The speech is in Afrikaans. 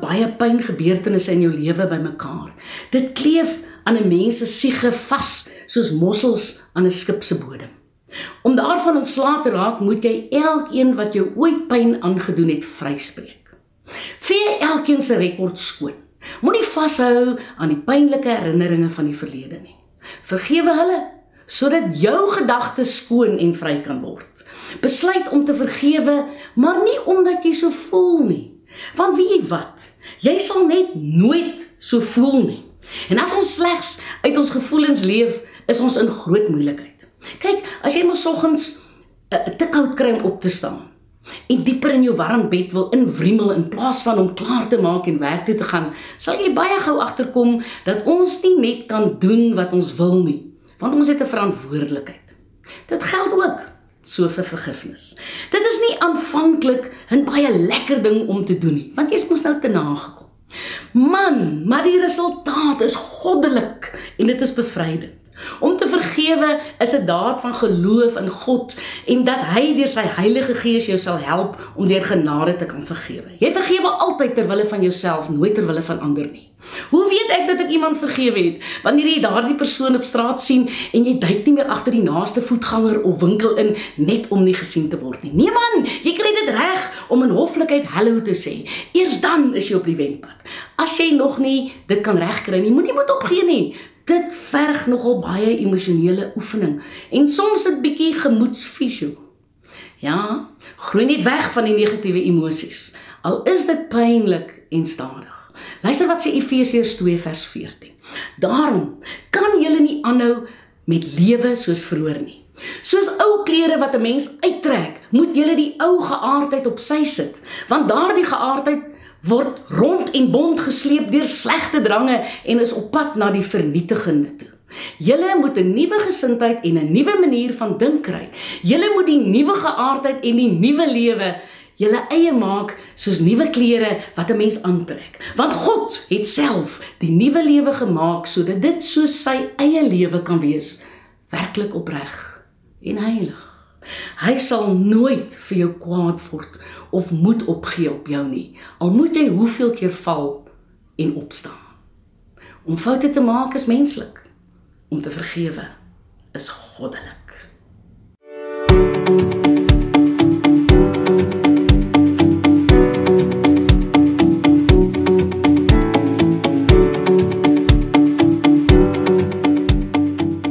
baie pyngebeurtenisse in jou lewe bymekaar. Dit kleef aan 'n mens se siege vas soos mossels aan 'n skip se bodem. Om daarvan ontslae te raak, moet jy elkeen wat jou ooit pyn aangedoen het, vryspreek. Vee elkeen se rekord skoon. Moenie vashou aan die pynlike herinneringe van die verlede nie. Vergewe hulle sodat jou gedagtes skoon en vry kan word. Besluit om te vergewe, maar nie omdat jy so voel nie. Want jy wat? Jy sal net nooit so voel nie. En as ons slegs uit ons gevoelens leef, is ons in groot moeilikheid. Kyk, as jy mos soggens uh, te koud kry om op te staan en dieper in jou warm bed wil invriemel in plaas van om klaar te maak en werk toe te gaan, sal jy baie gou agterkom dat ons nie net kan doen wat ons wil nie, want ons het 'n verantwoordelikheid. Dit geld ook so vir vergifnis. Dit is nie aanvanklik 'n baie lekker ding om te doen nie, want jy's mos nou te nagekom. Man, maar die resultaat is goddelik en dit is bevrydend. Om te vergewe is 'n daad van geloof in God en dat hy deur sy Heilige Gees jou sal help om deur genade te kan vergewe. Jy vergewe altyd ter wille van jouself, nooit ter wille van ander nie. Hoe weet ek dat ek iemand vergewe het? Wanneer jy daardie persoon op straat sien en jy duik nie meer agter die naaste voetganger of winkel in net om nie gesien te word nie. Nee man, jy kry dit reg om in hoflikheid hallo te sê. Eers dan is jy op die wenpad. As jy nog nie dit kan regkry nie, moenie moet opgee nie. Dit verg nogal baie emosionele oefening en soms 'n bietjie gemoedsfisio. Ja, groei net weg van die negatiewe emosies. Al is dit pynlik en stadig. Luister wat sê Efesiërs 2 vers 14. Daarom kan julle nie aanhou met lewe soos vroeër nie. Soos ou klere wat 'n mens uittrek, moet julle die ou geaardheid op sy sit, want daardie geaardheid word rond en bond gesleep deur slegte drange en is op pad na die vernietigende toe. Julle moet 'n nuwe gesindheid en 'n nuwe manier van dink kry. Julle moet die nuwe geaardheid en die nuwe lewe julle eie maak soos nuwe klere wat 'n mens aantrek. Want God het self die nuwe lewe gemaak sodat dit soos sy eie lewe kan wees, werklik opreg en heilig. Hy sal nooit vir jou kwaad word of moed opgee op jou nie. Al moet jy hoeveel keer val en opstaan. Om foute te maak is menslik. Om te vergewe is goddelik.